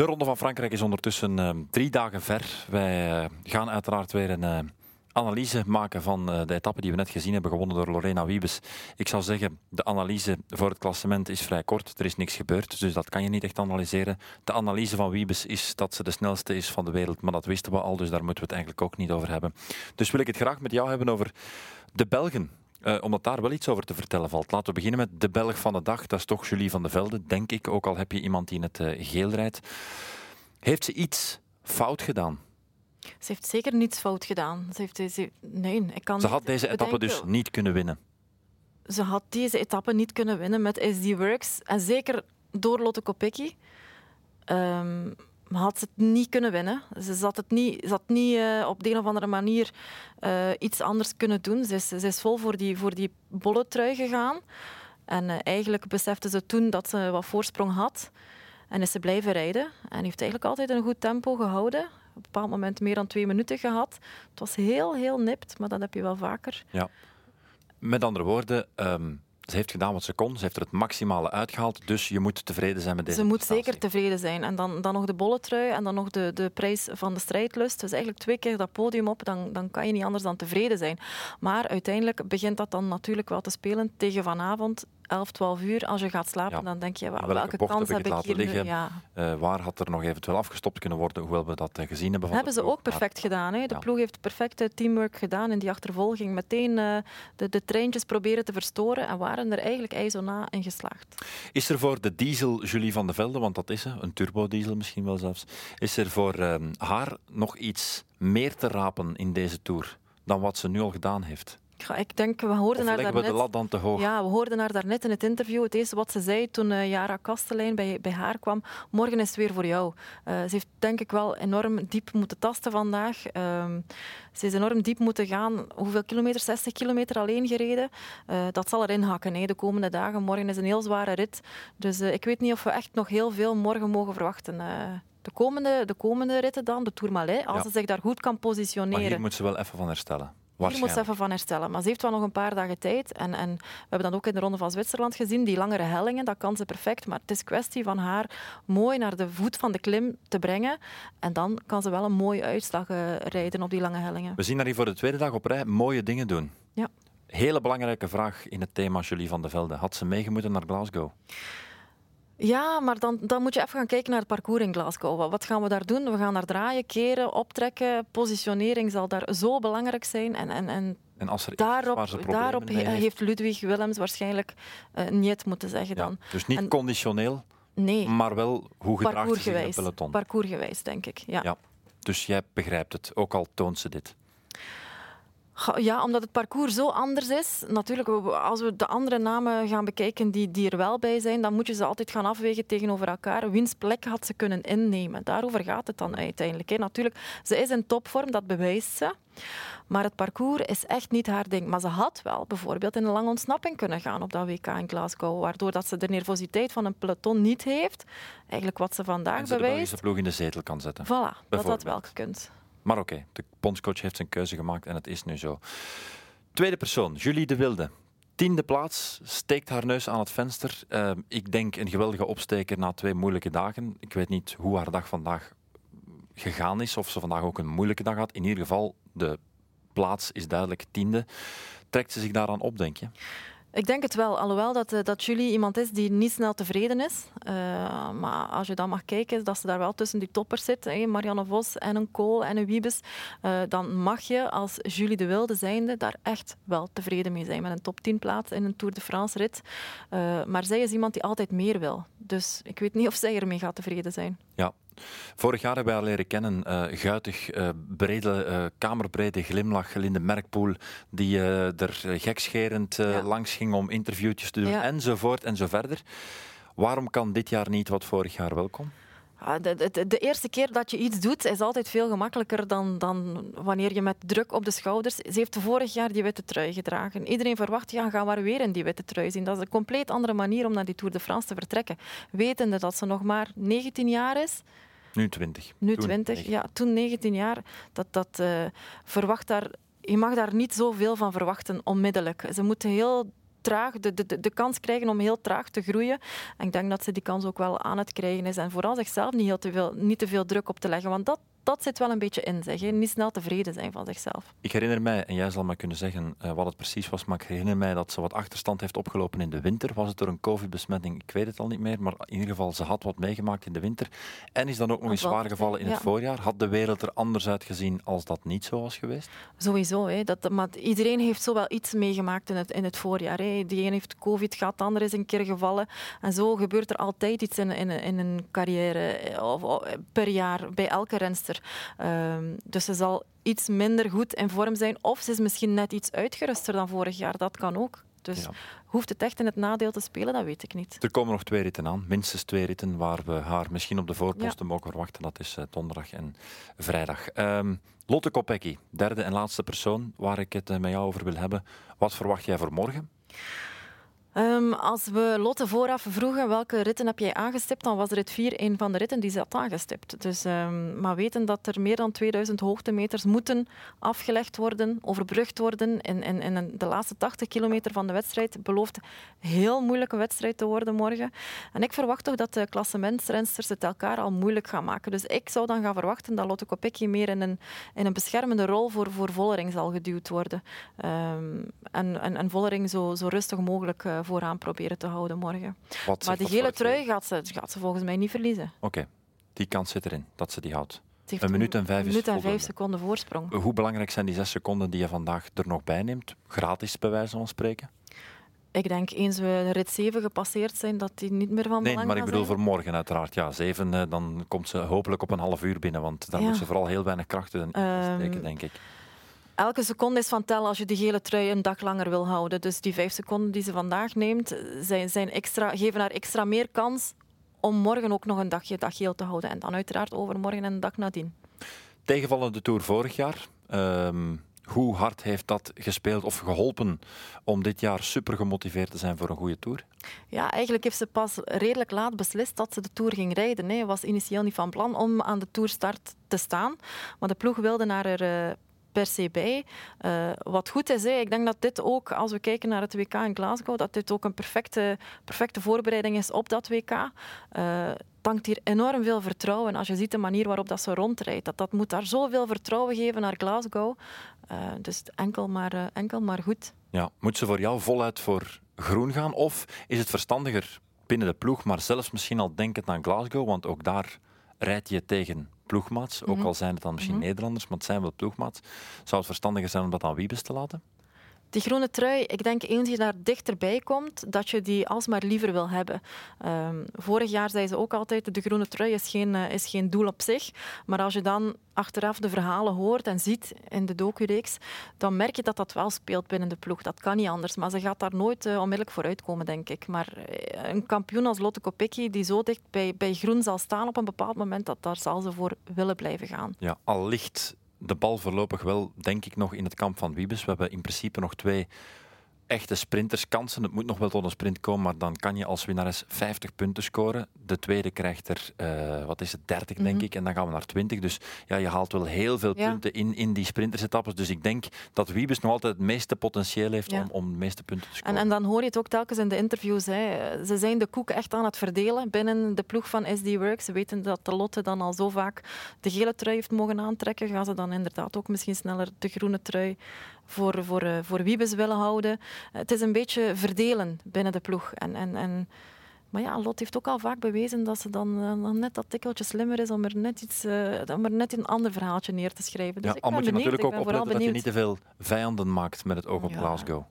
De Ronde van Frankrijk is ondertussen uh, drie dagen ver. Wij uh, gaan uiteraard weer een uh, analyse maken van de etappe die we net gezien hebben, gewonnen door Lorena Wiebes. Ik zou zeggen, de analyse voor het klassement is vrij kort. Er is niks gebeurd, dus dat kan je niet echt analyseren. De analyse van Wiebes is dat ze de snelste is van de wereld, maar dat wisten we al, dus daar moeten we het eigenlijk ook niet over hebben. Dus wil ik het graag met jou hebben over de Belgen. Uh, omdat daar wel iets over te vertellen valt. Laten we beginnen met de Belg van de dag. Dat is toch Julie van de Velde, denk ik. Ook al heb je iemand die in het uh, geel rijdt. Heeft ze iets fout gedaan? Ze heeft zeker niets fout gedaan. Ze, heeft, ze, nee, ik kan ze had deze etappe dus niet kunnen winnen. Ze had deze etappe niet kunnen winnen met SD Works. En zeker door Lotte Kopecky. Um, had ze het niet kunnen winnen. Ze zat het niet, zat niet uh, op de een of andere manier uh, iets anders kunnen doen. Ze is, ze is vol voor die, voor die bolle trui gegaan. En uh, eigenlijk besefte ze toen dat ze wat voorsprong had. En is ze blijven rijden. En heeft eigenlijk altijd een goed tempo gehouden. Op een bepaald moment meer dan twee minuten gehad. Het was heel, heel nipt, maar dat heb je wel vaker. Ja. Met andere woorden, um ze heeft gedaan wat ze kon, ze heeft er het maximale uitgehaald, dus je moet tevreden zijn met deze Ze moet zeker tevreden zijn. En dan, dan nog de bolletrui en dan nog de, de prijs van de strijdlust. Dus eigenlijk twee keer dat podium op, dan, dan kan je niet anders dan tevreden zijn. Maar uiteindelijk begint dat dan natuurlijk wel te spelen tegen vanavond 11, 12 uur, als je gaat slapen, ja. dan denk je, welke, welke kans heb ik, hier liggen? Ja. Uh, waar had er nog eventueel afgestopt kunnen worden, hoewel we dat uh, gezien hebben? Dat hebben ze ook perfect maar, gedaan. Hè. De ja. ploeg heeft perfecte teamwork gedaan in die achtervolging. Meteen uh, de, de treintjes proberen te verstoren en waren er eigenlijk ijzo na in geslaagd. Is er voor de diesel Julie van de Velde, want dat is ze, een turbodiesel misschien wel zelfs, is er voor ehm, haar nog iets meer te rapen in deze Tour dan wat ze nu al gedaan heeft? Ik denk, we hoorden haar daarnet... we de lat dan te hoog? Ja, we hoorden haar daarnet in het interview. Het eerste wat ze zei toen uh, Jara Kastelein bij, bij haar kwam, morgen is het weer voor jou. Uh, ze heeft denk ik wel enorm diep moeten tasten vandaag. Uh, ze is enorm diep moeten gaan. Hoeveel kilometer? 60 kilometer alleen gereden. Uh, dat zal erin hakken hè, de komende dagen. Morgen is een heel zware rit. Dus ik weet niet of we echt nog heel veel morgen mogen verwachten de komende, de komende ritten dan, de Tourmalet, als ja. ze zich daar goed kan positioneren. Maar hier moet ze wel even van herstellen. Hier moet ze even van herstellen. Maar ze heeft wel nog een paar dagen tijd. En, en we hebben dat ook in de Ronde van Zwitserland gezien. Die langere hellingen, dat kan ze perfect. Maar het is kwestie van haar mooi naar de voet van de klim te brengen. En dan kan ze wel een mooie uitslag uh, rijden op die lange hellingen. We zien haar hier voor de tweede dag op rij mooie dingen doen. Ja. Hele belangrijke vraag in het thema Julie van de Velde. Had ze meegemoeten naar Glasgow? Ja, maar dan, dan moet je even gaan kijken naar het parcours in Glasgow. Wat gaan we daar doen? We gaan daar draaien, keren, optrekken. Positionering zal daar zo belangrijk zijn. En, en, en, en als er daarop, daarop heeft Ludwig Willems waarschijnlijk uh, niet moeten zeggen dan. Ja, dus niet en, conditioneel, nee, maar wel hoe gedraagt zich in het peloton. Parcoursgewijs, denk ik. Ja. ja. Dus jij begrijpt het, ook al toont ze dit. Ja, omdat het parcours zo anders is. Natuurlijk, als we de andere namen gaan bekijken die, die er wel bij zijn, dan moet je ze altijd gaan afwegen tegenover elkaar. Wiens plek had ze kunnen innemen? Daarover gaat het dan uiteindelijk. Hè. Natuurlijk, ze is in topvorm, dat bewijst ze. Maar het parcours is echt niet haar ding. Maar ze had wel bijvoorbeeld in een lange ontsnapping kunnen gaan op dat WK in Glasgow. Waardoor dat ze de nervositeit van een peloton niet heeft. Eigenlijk wat ze vandaag en ze bewijst. de ploeg in de zetel kan zetten. Voilà, dat had wel gekund. Maar oké, de bondscoach heeft zijn keuze gemaakt en het is nu zo. Tweede persoon, Julie de Wilde. Tiende plaats, steekt haar neus aan het venster. Uh, ik denk een geweldige opsteker na twee moeilijke dagen. Ik weet niet hoe haar dag vandaag gegaan is, of ze vandaag ook een moeilijke dag had. In ieder geval, de plaats is duidelijk tiende. Trekt ze zich daaraan op, denk je? Ik denk het wel, alhoewel dat, uh, dat Julie iemand is die niet snel tevreden is. Uh, maar als je dan mag kijken, dat ze daar wel tussen die toppers zit, Marianne Vos en een Kool en een Wiebes, uh, dan mag je als Julie de Wilde zijnde daar echt wel tevreden mee zijn met een top 10 plaats in een Tour de France rit. maar zij is iemand die altijd meer wil. Dus ik weet niet of zij ermee gaat tevreden zijn. Ja, Vorig jaar hebben we haar leren kennen. Uh, guitig, uh, brede, uh, kamerbrede glimlach. Linde Merkpoel, die er gekscherend ja. langs ging om interviewtjes te doen, ja. enzovoort en zo verder. Waarom kan dit jaar niet wat vorig jaar wel kon? De, de, de, eerste keer dat je iets doet, is altijd veel gemakkelijker dan, dan wanneer je met druk op de schouders... Ze heeft vorig jaar die witte trui gedragen. Iedereen verwacht, ja, gaan we weer in die witte trui zien. Dat is een compleet andere manier om naar die Tour de France te vertrekken. Wetende dat ze nog maar 19 jaar is... Nu 20. Nu 20, ja. Toen 19 jaar. Dat, dat uh, verwacht daar... Je mag daar niet zoveel van verwachten onmiddellijk. Ze moeten heel traag, de, de, de kans krijgen om heel traag te groeien. En ik denk dat ze die kans ook wel aan het krijgen is. En vooral zichzelf niet, heel te veel, niet te veel druk op te leggen. Want dat, dat zit wel een beetje in, zeg. Niet snel tevreden zijn van zichzelf. Ik herinner mij, en jij zal me kunnen zeggen uh, wat het precies was, maar ik herinner mij dat ze wat achterstand heeft opgelopen in de winter. Was het door een covid-besmetting? Ik weet het al niet meer, maar in ieder geval, ze had wat meegemaakt in de winter. En is dan ook nog eens zwaar gevallen in het voorjaar. Had de wereld er anders uitgezien als dat niet zo was geweest? Sowieso. Hè. Dat, maar iedereen heeft zo wel iets meegemaakt in het, in het voorjaar. Hè. Die een heeft covid gehad, de ander is een keer gevallen. En zo gebeurt er altijd iets in, in, in een carrière eh, of, per jaar bij elke renster. Um, dus ze zal iets minder goed in vorm zijn. Of ze is misschien net iets uitgeruster dan vorig jaar. Dat kan ook. Dus hoeft het echt in het nadeel te spelen, dat weet ik niet. Er komen nog twee ritten aan, minstens twee ritten waar we haar misschien op de voorposten mogen verwachten. Dat is uh, donderdag en vrijdag. Um, Lotte Kopecky, derde en laatste persoon waar ik het uh, met jou over wil hebben. Wat verwacht jij voor morgen? Um, als we Lotte vooraf vroegen welke ritten heb jij aangestipt, dan was rit 4 een van de ritten die ze had aangestipt. Dus, um, maar weten dat er meer dan 2000 hoogtemeters moeten afgelegd worden, overbrugd worden in de laatste 80 kilometer van de wedstrijd, belooft een heel moeilijke wedstrijd te worden morgen. En ik verwacht toch dat de klassementsrensters het elkaar al moeilijk gaan maken. Dus ik zou dan gaan verwachten dat Lotte Kopecky meer in een, in een beschermende rol voor, voor Vollering zal geduwd worden. Um, en, en, en Vollering zo, zo rustig mogelijk uh, vooraan proberen te houden morgen. Wat, maar die gele trui gaat ze, gaat ze volgens mij niet verliezen. Oké, die kans zit erin, dat ze die houdt. Een minuut en vijf, minuut en vijf seconden voorsprong. Hoe belangrijk zijn die zes seconden die je vandaag er nog bij neemt? Gratis, bij wijze van spreken? Ik denk eens we de rit 7 gepasseerd zijn, dat die niet meer van belang Nee, maar ik bedoel voor morgen uiteraard. Ja, 7, eh, dan komt ze hopelijk op een half uur binnen, want dan moet ze vooral heel weinig krachten um, steken, denk ik elke seconde is van tel als je die gele trui een dag langer wil houden. Dus die vijf seconden die ze vandaag neemt, zijn, zijn extra, geven haar extra meer kans om morgen ook nog een dagje dag geel te houden. En dan uiteraard overmorgen en de dag nadien. Tegenvallende Tour vorig jaar. Ehm, hoe hard heeft dat gespeeld of geholpen om dit jaar super gemotiveerd te zijn voor een goede Tour? Ja, eigenlijk heeft ze pas redelijk laat beslist dat ze de Tour ging rijden. Ze was initieel niet van plan om aan de Tourstart te staan. Maar de ploeg wilde naar haar eh, per se bij. Uh, wat goed is, hè, ik denk dat dit ook, als we kijken naar het WK in Glasgow, dat dit ook een perfecte, perfecte voorbereiding is op dat WK. Uh, eh, tankt hier enorm veel vertrouwen. Als je ziet de manier waarop dat ze rondrijdt, dat, dat moet daar zoveel vertrouwen geven naar Glasgow. Uh, dus enkel maar, enkel maar goed. Ja, moet ze voor jou voluit voor groen gaan? Of is het verstandiger binnen de ploeg, maar zelfs misschien al denkend aan Glasgow, want ook daar rijd je tegen ploegmaats. Ook mhm. al zijn het dan misschien mhm. Nederlanders, maar het zijn wel ploegmaats. Zou het verstandiger zijn om dat aan Wiebes te laten? Die groene trui, ik denk eens je daar dichterbij komt, dat je die alsmaar liever wil hebben. Um, vorig jaar zei ze ook altijd, de groene trui is geen, uh, is geen doel op zich. Maar als je dan achteraf de verhalen hoort en ziet in de docureeks, dan merk je dat dat wel speelt binnen de ploeg. Dat kan niet anders. Maar ze gaat daar nooit uh, onmiddellijk voor uitkomen, denk ik. Maar uh, een kampioen als Lotte Kopecky, die zo dicht bij, bij groen zal staan op een bepaald moment, dat, daar zal ze voor willen blijven gaan. Ja, al ligt de bal voorlopig wel, denk ik, nog in het kamp van Wiebes. We hebben in principe nog twee echte sprinterskansen. Het moet nog wel tot een sprint komen, maar dan kan je als winnares 50 punten scoren. De tweede krijgt er, uh, wat is het, 30 denk mhm. ik, en dan gaan we naar 20. Dus ja, je haalt wel heel veel punten in, in die sprintersetappes. Dus ik denk dat Wiebes nog altijd het meeste potentieel heeft om, om de meeste punten te scoren. En, en dan hoor je het ook telkens in de interviews. Hè. Ze zijn de koek echt aan het verdelen binnen de ploeg van SD Works. Ze weten dat de Lotte dan al zo vaak de gele trui heeft mogen aantrekken. Gaan ze dan inderdaad ook misschien sneller de groene trui voor, voor, uh, voor Wiebes willen houden. Het is een beetje verdelen binnen de ploeg. En, en, en, maar ja, Lot heeft ook al vaak bewezen dat ze dan, dan net dat tikkeltje slimmer is om er net, iets, uh, om er net een ander verhaaltje neer te schrijven. Dus ja, al moet je natuurlijk ook opletten dat je niet te veel vijanden maakt met het oog op Glasgow.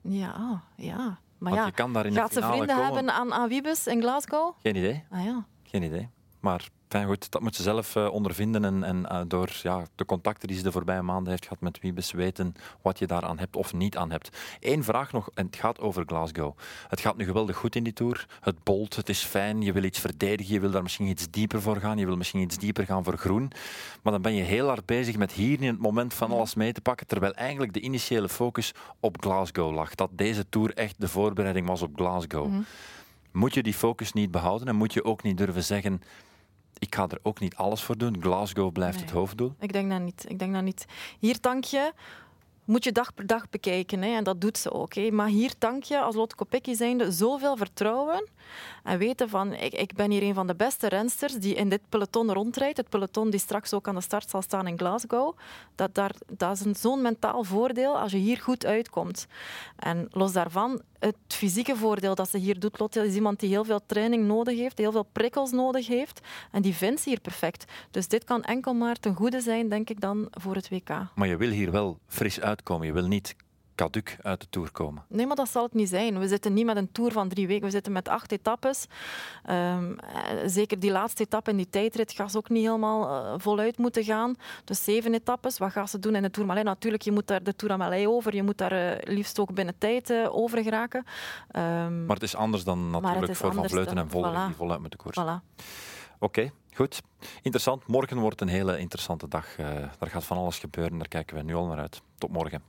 Ja, ja. Maar ja, je kan daar in gaat ze vrienden komen. hebben aan, aan Wiebes in Glasgow? Geen idee. Ah, ja. Geen idee. Maar Fijn, goed, dat moet ze zelf uh, ondervinden en, en uh, door ja, de contacten die ze de voorbije maanden heeft gehad met Wiebes weten wat je daaraan hebt of niet aan hebt. Eén vraag nog, en het gaat over Glasgow. Het gaat nu geweldig goed in die Tour. Het bolt, het is fijn, je wil iets verdedigen, je wil daar misschien iets dieper voor gaan, je wil misschien iets dieper gaan voor groen. Maar dan ben je heel hard bezig met hier in het moment van alles mee te pakken, terwijl eigenlijk de initiële focus op Glasgow lag. Dat deze Tour echt de voorbereiding was op Glasgow. Mm Moet je die focus niet behouden en moet je ook niet durven zeggen ik ga er ook niet alles voor doen. Glasgow blijft het hoofddoel. Ik denk dat niet. Ik denk dat niet. Hier tank je moet je dag per dag bekijken. Hè, en dat doet ze ook. Hè. Maar hier dank je als Lotte Kopecky zijnde zoveel vertrouwen en weten van, ik, ik ben hier een van de beste rensters die in dit peloton rondrijdt. Het peloton die straks ook aan de start zal staan in Glasgow. Dat, daar, dat is zo'n mentaal voordeel als je hier goed uitkomt. En los daarvan, het fysieke voordeel dat ze hier doet, Lotte, is iemand die heel veel training nodig heeft, heel veel prikkels nodig heeft. En die vindt ze hier perfect. Dus dit kan enkel maar ten goede zijn, denk ik dan, voor het WK. Maar je wil hier wel fris uitkomen. Je wil niet caduc uit de Tour komen. Nee, maar dat zal het niet zijn. We zitten niet met een Tour van drie weken. We zitten met acht etappes. Um, zeker die laatste etappe in die tijdrit gaat ze ook niet helemaal uh, voluit moeten gaan. Dus zeven etappes. Wat gaat ze doen in de Tourmalet? Natuurlijk, je moet daar de Tourmalet over. Je moet daar uh, liefst ook binnen tijd uh, over geraken. Um, maar het is anders dan natuurlijk voor Van Vleuten en voilà. die voluit moeten koersen. Voilà. Oké, okay, goed. Interessant. Morgen wordt een hele interessante dag. Uh, daar gaat van alles gebeuren. Daar kijken we nu al naar uit. Tot morgen.